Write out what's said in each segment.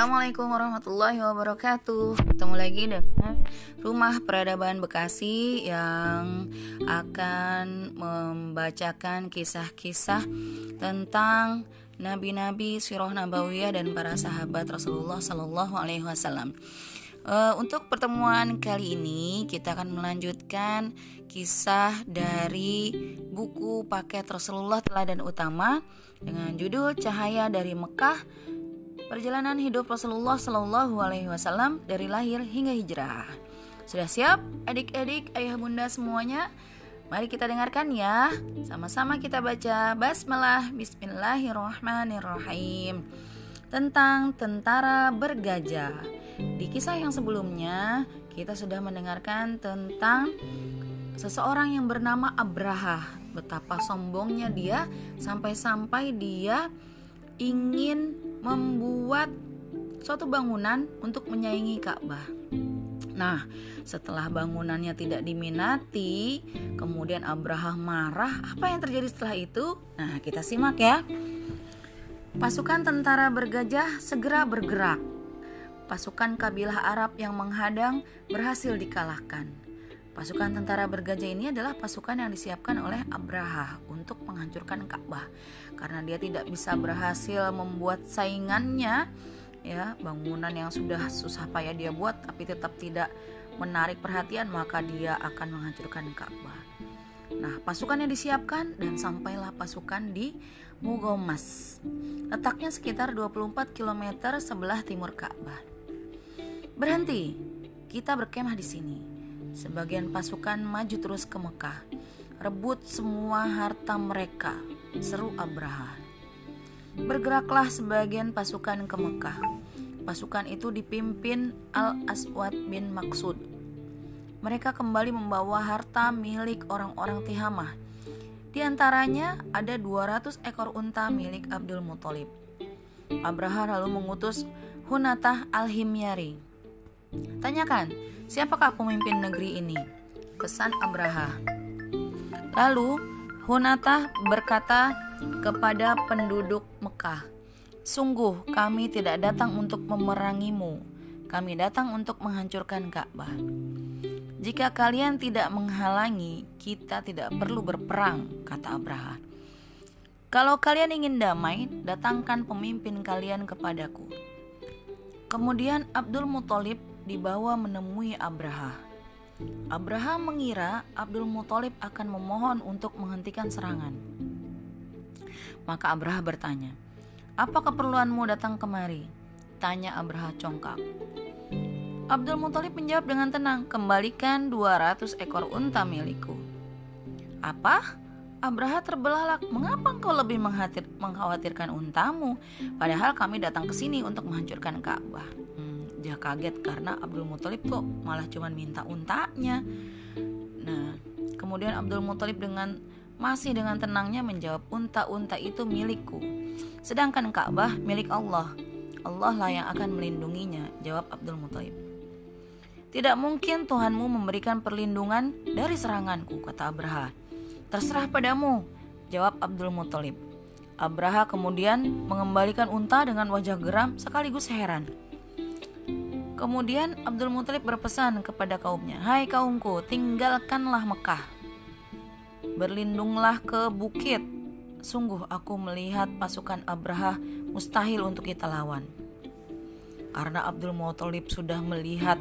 Assalamualaikum warahmatullahi wabarakatuh. Ketemu lagi dengan Rumah Peradaban Bekasi Yang akan membacakan kisah-kisah Tentang Nabi-Nabi, Sirah Nabawiyah Dan para sahabat Rasulullah Sallallahu Alaihi Wasallam. Uh, untuk pertemuan kali ini kita akan melanjutkan kisah dari buku paket Rasulullah Teladan Utama dengan judul Cahaya dari Mekah Perjalanan hidup Rasulullah Shallallahu Alaihi Wasallam dari lahir hingga hijrah. Sudah siap, adik-adik, ayah bunda semuanya? Mari kita dengarkan ya. Sama-sama kita baca Basmalah Bismillahirrahmanirrahim tentang tentara bergajah. Di kisah yang sebelumnya, kita sudah mendengarkan tentang seseorang yang bernama Abraha. Betapa sombongnya dia sampai-sampai dia ingin membuat suatu bangunan untuk menyaingi Ka'bah. Nah, setelah bangunannya tidak diminati, kemudian Abraham marah. Apa yang terjadi setelah itu? Nah, kita simak ya. Pasukan tentara bergajah segera bergerak. Pasukan kabilah Arab yang menghadang berhasil dikalahkan. Pasukan tentara bergajah ini adalah pasukan yang disiapkan oleh Abraha untuk menghancurkan Ka'bah karena dia tidak bisa berhasil membuat saingannya ya bangunan yang sudah susah payah dia buat tapi tetap tidak menarik perhatian maka dia akan menghancurkan Ka'bah. Nah, pasukan yang disiapkan dan sampailah pasukan di Mugomas. Letaknya sekitar 24 km sebelah timur Ka'bah. Berhenti. Kita berkemah di sini. Sebagian pasukan maju terus ke Mekah. Rebut semua harta mereka, seru Abraha. Bergeraklah sebagian pasukan ke Mekah. Pasukan itu dipimpin Al-Aswad bin Maksud. Mereka kembali membawa harta milik orang-orang Tihamah. Di antaranya ada 200 ekor unta milik Abdul Muthalib. Abraha lalu mengutus Hunatah al-Himyari. Tanyakan, Siapakah pemimpin negeri ini? Pesan Abraha. Lalu Hunatah berkata kepada penduduk Mekah, "Sungguh kami tidak datang untuk memerangimu. Kami datang untuk menghancurkan Ka'bah. Jika kalian tidak menghalangi, kita tidak perlu berperang," kata Abraha. Kalau kalian ingin damai, datangkan pemimpin kalian kepadaku. Kemudian Abdul Muthalib dibawa menemui Abraha. Abraha mengira Abdul Muthalib akan memohon untuk menghentikan serangan. Maka Abraha bertanya, "Apa keperluanmu datang kemari?" Tanya Abraha congkak. Abdul Muthalib menjawab dengan tenang, "Kembalikan 200 ekor unta milikku." "Apa?" Abraha terbelalak, "Mengapa engkau lebih mengkhawatirkan untamu, padahal kami datang ke sini untuk menghancurkan Ka'bah?" Dia kaget karena Abdul Muthalib kok malah cuma minta untanya. Nah, kemudian Abdul Muthalib dengan masih dengan tenangnya menjawab unta-unta itu milikku. Sedangkan Ka'bah milik Allah. Allah lah yang akan melindunginya, jawab Abdul Muthalib. Tidak mungkin Tuhanmu memberikan perlindungan dari seranganku, kata Abraha. Terserah padamu, jawab Abdul Muthalib. Abraha kemudian mengembalikan unta dengan wajah geram sekaligus heran. Kemudian Abdul Muthalib berpesan kepada kaumnya, "Hai kaumku, tinggalkanlah Mekah. Berlindunglah ke bukit. Sungguh aku melihat pasukan Abraha mustahil untuk kita lawan." Karena Abdul Muthalib sudah melihat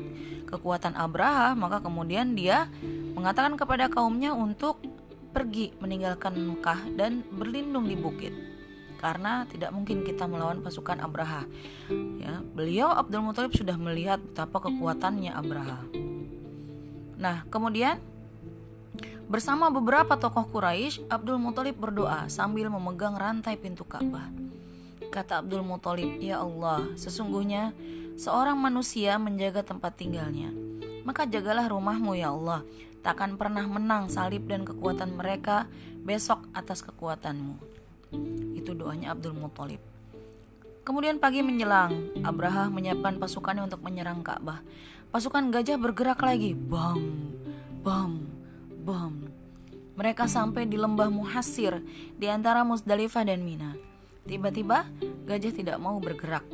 kekuatan Abraha, maka kemudian dia mengatakan kepada kaumnya untuk pergi meninggalkan Mekah dan berlindung di bukit karena tidak mungkin kita melawan pasukan Abraha. Ya, beliau Abdul Muthalib sudah melihat betapa kekuatannya Abraha. Nah, kemudian bersama beberapa tokoh Quraisy, Abdul Muthalib berdoa sambil memegang rantai pintu Ka'bah. Kata Abdul Muthalib, "Ya Allah, sesungguhnya seorang manusia menjaga tempat tinggalnya. Maka jagalah rumahmu ya Allah. Takkan pernah menang salib dan kekuatan mereka besok atas kekuatanmu." Itu doanya Abdul Muthalib. Kemudian pagi menjelang, Abraha menyiapkan pasukannya untuk menyerang Ka'bah. Pasukan gajah bergerak lagi. Bam, bam, bam. Mereka sampai di lembah Muhasir di antara Musdalifah dan Mina. Tiba-tiba, gajah tidak mau bergerak.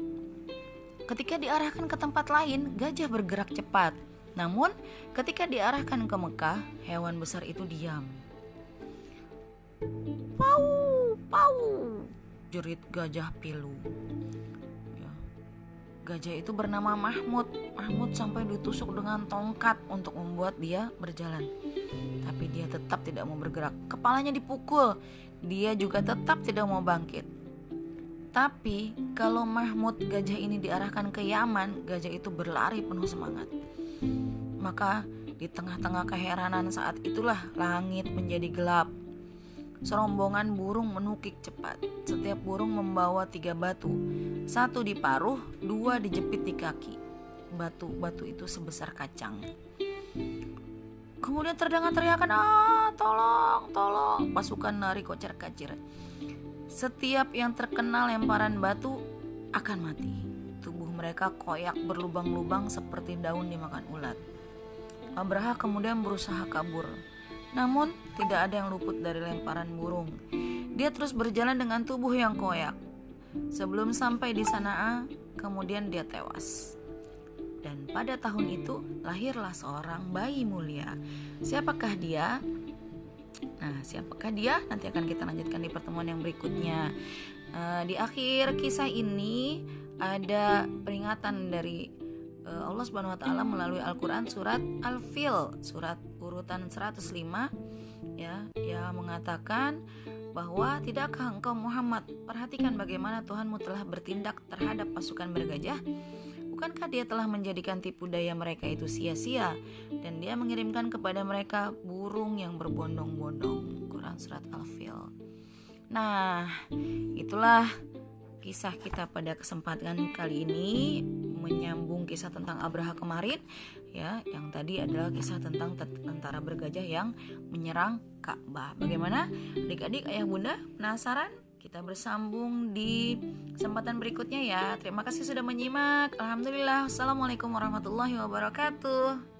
ketika diarahkan ke tempat lain, gajah bergerak cepat. Namun, ketika diarahkan ke Mekah, hewan besar itu diam. Pau, pau, jerit gajah pilu. Ya. Gajah itu bernama Mahmud. Mahmud sampai ditusuk dengan tongkat untuk membuat dia berjalan. Tapi dia tetap tidak mau bergerak. Kepalanya dipukul. Dia juga tetap tidak mau bangkit. Tapi kalau Mahmud gajah ini diarahkan ke Yaman, gajah itu berlari penuh semangat. Maka di tengah-tengah keheranan saat itulah langit menjadi gelap. Serombongan burung menukik cepat. Setiap burung membawa tiga batu. Satu di paruh, dua dijepit di kaki. Batu-batu itu sebesar kacang. Kemudian terdengar teriakan, ah tolong, tolong. Pasukan lari kocar kacir. Setiap yang terkena lemparan batu akan mati. Tubuh mereka koyak berlubang-lubang seperti daun dimakan ulat. Abraha kemudian berusaha kabur, namun tidak ada yang luput dari lemparan burung. Dia terus berjalan dengan tubuh yang koyak. Sebelum sampai di Sanaa, kemudian dia tewas. Dan pada tahun itu lahirlah seorang bayi mulia. Siapakah dia? Nah, siapakah dia? Nanti akan kita lanjutkan di pertemuan yang berikutnya. Uh, di akhir kisah ini ada peringatan dari uh, Allah Subhanahu wa taala melalui Al-Qur'an surat Al-Fil, surat urutan 105 ya, yang mengatakan bahwa tidakkah engkau Muhammad perhatikan bagaimana Tuhanmu telah bertindak terhadap pasukan bergajah Bukankah dia telah menjadikan tipu daya mereka itu sia-sia dan dia mengirimkan kepada mereka burung yang berbondong-bondong. Quran surat Al-Fil. Nah, itulah kisah kita pada kesempatan kali ini menyambung kisah tentang Abraha kemarin ya yang tadi adalah kisah tentang tentara bergajah yang menyerang Ka'bah. Bagaimana adik-adik ayah bunda penasaran? Kita bersambung di kesempatan berikutnya ya. Terima kasih sudah menyimak. Alhamdulillah. Assalamualaikum warahmatullahi wabarakatuh.